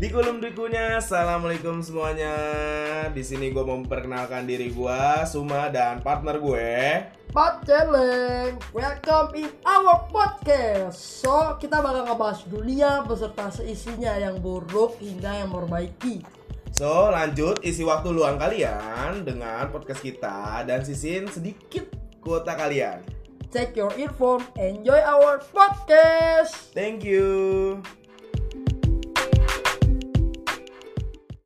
Di kolom berikutnya, assalamualaikum semuanya. Di sini gue memperkenalkan diri gue, Suma dan partner gue. Pot Challenge. welcome in our podcast. So, kita bakal ngebahas dunia beserta seisinya yang buruk hingga yang memperbaiki. So, lanjut isi waktu luang kalian dengan podcast kita dan sisin sedikit kuota kalian. Check your earphone, enjoy our podcast. Thank you.